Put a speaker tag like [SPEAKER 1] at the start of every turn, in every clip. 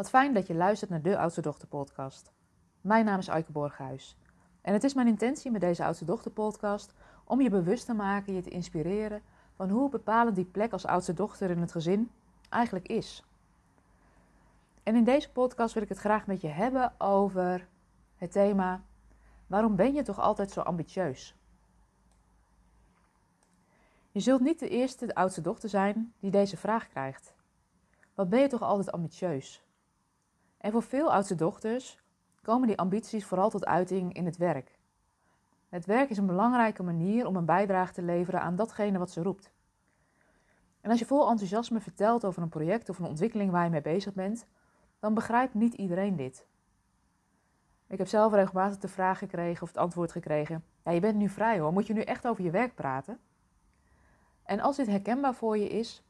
[SPEAKER 1] Wat fijn dat je luistert naar de Oudste Dochter podcast. Mijn naam is Aike Borghuis. En het is mijn intentie met deze Oudste Dochter podcast om je bewust te maken, je te inspireren van hoe bepalend die plek als oudste dochter in het gezin eigenlijk is. En in deze podcast wil ik het graag met je hebben over het thema: waarom ben je toch altijd zo ambitieus? Je zult niet de eerste, oudste dochter zijn die deze vraag krijgt. Wat ben je toch altijd ambitieus? En voor veel oudste dochters komen die ambities vooral tot uiting in het werk. Het werk is een belangrijke manier om een bijdrage te leveren aan datgene wat ze roept. En als je vol enthousiasme vertelt over een project of een ontwikkeling waar je mee bezig bent, dan begrijpt niet iedereen dit. Ik heb zelf regelmatig de vraag gekregen of het antwoord gekregen: ja, je bent nu vrij hoor, moet je nu echt over je werk praten? En als dit herkenbaar voor je is,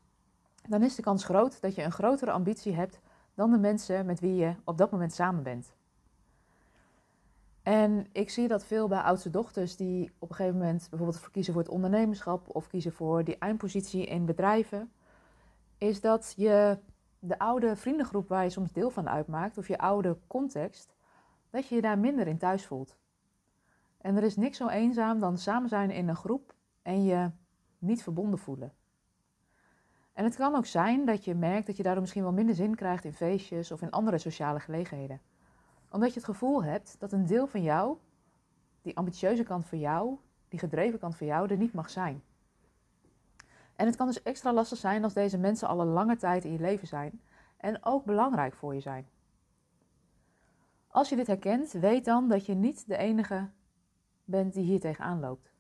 [SPEAKER 1] dan is de kans groot dat je een grotere ambitie hebt dan de mensen met wie je op dat moment samen bent. En ik zie dat veel bij oudste dochters die op een gegeven moment bijvoorbeeld kiezen voor het ondernemerschap of kiezen voor die eindpositie in bedrijven, is dat je de oude vriendengroep waar je soms deel van uitmaakt, of je oude context, dat je je daar minder in thuis voelt. En er is niks zo eenzaam dan samen zijn in een groep en je niet verbonden voelen. En het kan ook zijn dat je merkt dat je daardoor misschien wel minder zin krijgt in feestjes of in andere sociale gelegenheden. Omdat je het gevoel hebt dat een deel van jou, die ambitieuze kant van jou, die gedreven kant van jou, er niet mag zijn. En het kan dus extra lastig zijn als deze mensen al een lange tijd in je leven zijn en ook belangrijk voor je zijn. Als je dit herkent, weet dan dat je niet de enige bent die hier tegenaan loopt.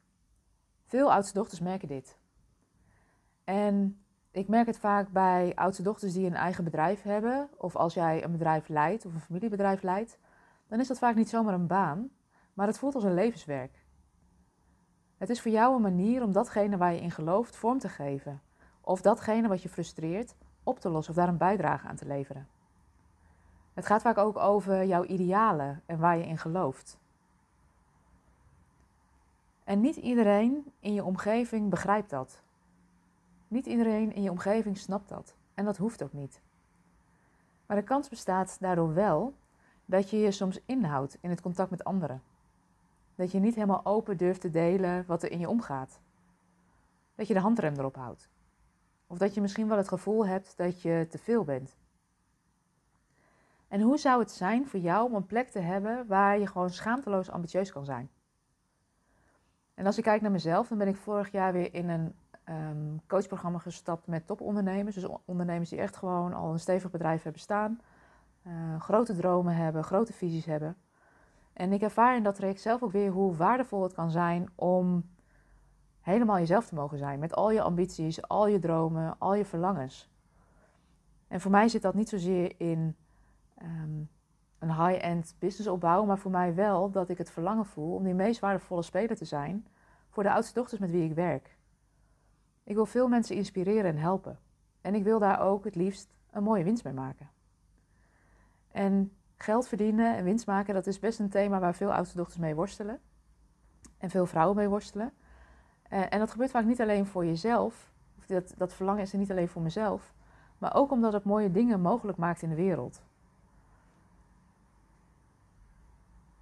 [SPEAKER 1] Veel oudste dochters merken dit. En ik merk het vaak bij oudste dochters die een eigen bedrijf hebben, of als jij een bedrijf leidt of een familiebedrijf leidt, dan is dat vaak niet zomaar een baan, maar het voelt als een levenswerk. Het is voor jou een manier om datgene waar je in gelooft vorm te geven, of datgene wat je frustreert op te lossen of daar een bijdrage aan te leveren. Het gaat vaak ook over jouw idealen en waar je in gelooft. En niet iedereen in je omgeving begrijpt dat. Niet iedereen in je omgeving snapt dat. En dat hoeft ook niet. Maar de kans bestaat daardoor wel dat je je soms inhoudt in het contact met anderen. Dat je niet helemaal open durft te delen wat er in je omgaat. Dat je de handrem erop houdt. Of dat je misschien wel het gevoel hebt dat je te veel bent. En hoe zou het zijn voor jou om een plek te hebben waar je gewoon schaamteloos ambitieus kan zijn? En als ik kijk naar mezelf, dan ben ik vorig jaar weer in een um, coachprogramma gestapt met topondernemers. Dus ondernemers die echt gewoon al een stevig bedrijf hebben staan. Uh, grote dromen hebben, grote visies hebben. En ik ervaar in dat traject zelf ook weer hoe waardevol het kan zijn om helemaal jezelf te mogen zijn. Met al je ambities, al je dromen, al je verlangens. En voor mij zit dat niet zozeer in um, een high-end business opbouwen, maar voor mij wel dat ik het verlangen voel om die meest waardevolle speler te zijn voor de oudste dochters met wie ik werk. Ik wil veel mensen inspireren en helpen. En ik wil daar ook het liefst een mooie winst mee maken. En geld verdienen en winst maken, dat is best een thema waar veel oudste dochters mee worstelen. En veel vrouwen mee worstelen. Eh, en dat gebeurt vaak niet alleen voor jezelf. Dat, dat verlangen is er niet alleen voor mezelf. Maar ook omdat het mooie dingen mogelijk maakt in de wereld.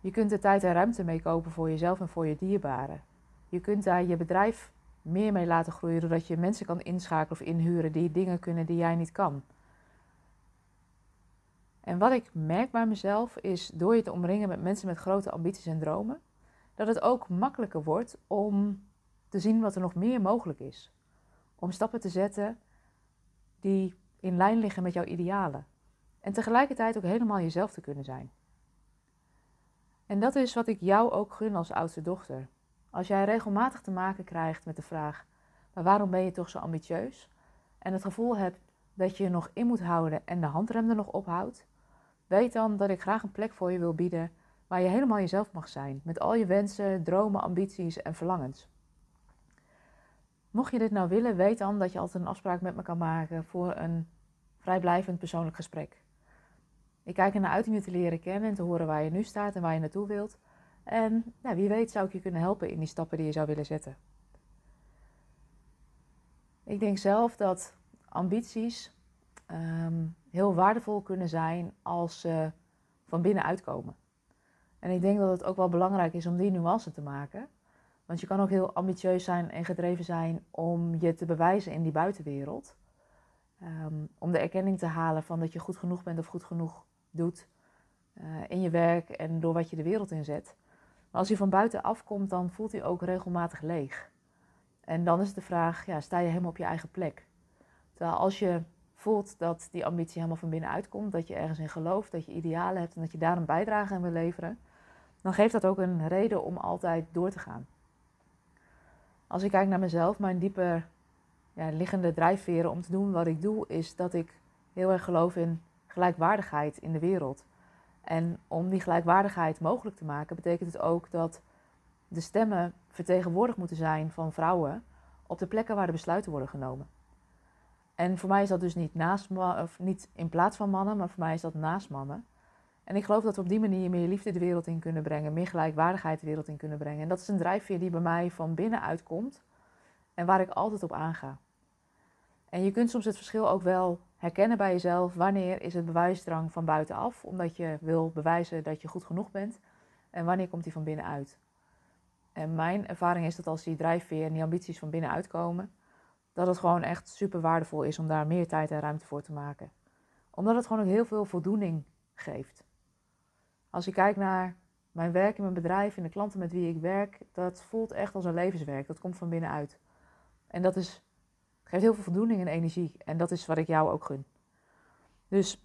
[SPEAKER 1] Je kunt er tijd en ruimte mee kopen voor jezelf en voor je dierbaren. Je kunt daar je bedrijf meer mee laten groeien doordat je mensen kan inschakelen of inhuren die dingen kunnen die jij niet kan. En wat ik merk bij mezelf is door je te omringen met mensen met grote ambities en dromen, dat het ook makkelijker wordt om te zien wat er nog meer mogelijk is. Om stappen te zetten die in lijn liggen met jouw idealen. En tegelijkertijd ook helemaal jezelf te kunnen zijn. En dat is wat ik jou ook gun als oudste dochter. Als jij regelmatig te maken krijgt met de vraag: maar waarom ben je toch zo ambitieus? En het gevoel hebt dat je je nog in moet houden en de handrem er nog ophoudt, weet dan dat ik graag een plek voor je wil bieden waar je helemaal jezelf mag zijn, met al je wensen, dromen, ambities en verlangens. Mocht je dit nou willen, weet dan dat je altijd een afspraak met me kan maken voor een vrijblijvend persoonlijk gesprek. Ik kijk ernaar uit om je te leren kennen en te horen waar je nu staat en waar je naartoe wilt. En nou, wie weet zou ik je kunnen helpen in die stappen die je zou willen zetten. Ik denk zelf dat ambities, um, heel waardevol kunnen zijn als ze van binnenuit komen. En ik denk dat het ook wel belangrijk is om die nuance te maken. Want je kan ook heel ambitieus zijn en gedreven zijn om je te bewijzen in die buitenwereld. Ehm, om de erkenning te halen van dat je goed genoeg bent of goed genoeg doet uh, in je werk en door wat je de wereld inzet. Als je van buiten afkomt, dan voelt hij ook regelmatig leeg. En dan is de vraag, ja, sta je helemaal op je eigen plek? Terwijl als je voelt dat die ambitie helemaal van binnenuit komt, dat je ergens in gelooft, dat je idealen hebt en dat je daar een bijdrage aan wil leveren, dan geeft dat ook een reden om altijd door te gaan. Als ik kijk naar mezelf, mijn diepe ja, liggende drijfveren om te doen wat ik doe, is dat ik heel erg geloof in gelijkwaardigheid in de wereld. En om die gelijkwaardigheid mogelijk te maken, betekent het ook dat de stemmen vertegenwoordigd moeten zijn van vrouwen op de plekken waar de besluiten worden genomen. En voor mij is dat dus niet, naast, of niet in plaats van mannen, maar voor mij is dat naast mannen. En ik geloof dat we op die manier meer liefde de wereld in kunnen brengen, meer gelijkwaardigheid de wereld in kunnen brengen. En dat is een drijfveer die bij mij van binnenuit komt en waar ik altijd op aanga. En je kunt soms het verschil ook wel herkennen bij jezelf. Wanneer is het bewijsdrang van buitenaf, omdat je wil bewijzen dat je goed genoeg bent? En wanneer komt die van binnenuit? En mijn ervaring is dat als die drijfveer en die ambities van binnenuit komen, dat het gewoon echt super waardevol is om daar meer tijd en ruimte voor te maken. Omdat het gewoon ook heel veel voldoening geeft. Als je kijkt naar mijn werk in mijn bedrijf en de klanten met wie ik werk, dat voelt echt als een levenswerk. Dat komt van binnenuit. En dat is, geeft heel veel voldoening en energie. En dat is wat ik jou ook gun. Dus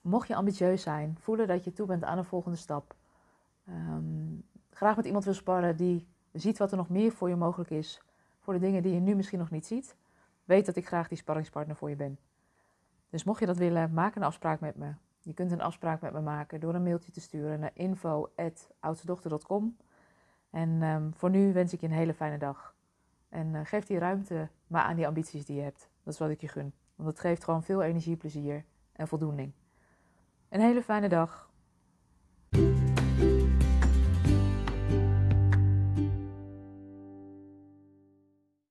[SPEAKER 1] mocht je ambitieus zijn, voelen dat je toe bent aan een volgende stap. Ehm, graag met iemand wil sparren die ziet wat er nog meer voor je mogelijk is. Voor de dingen die je nu misschien nog niet ziet. Weet dat ik graag die sparringspartner voor je ben. Dus mocht je dat willen, maak een afspraak met me. Je kunt een afspraak met me maken door een mailtje te sturen naar info.oudstedochter.com. En um, voor nu wens ik je een hele fijne dag. En uh, geef die ruimte maar aan die ambities die je hebt. Dat is wat ik je gun. Want het geeft gewoon veel energie, plezier en voldoening. Een hele fijne dag.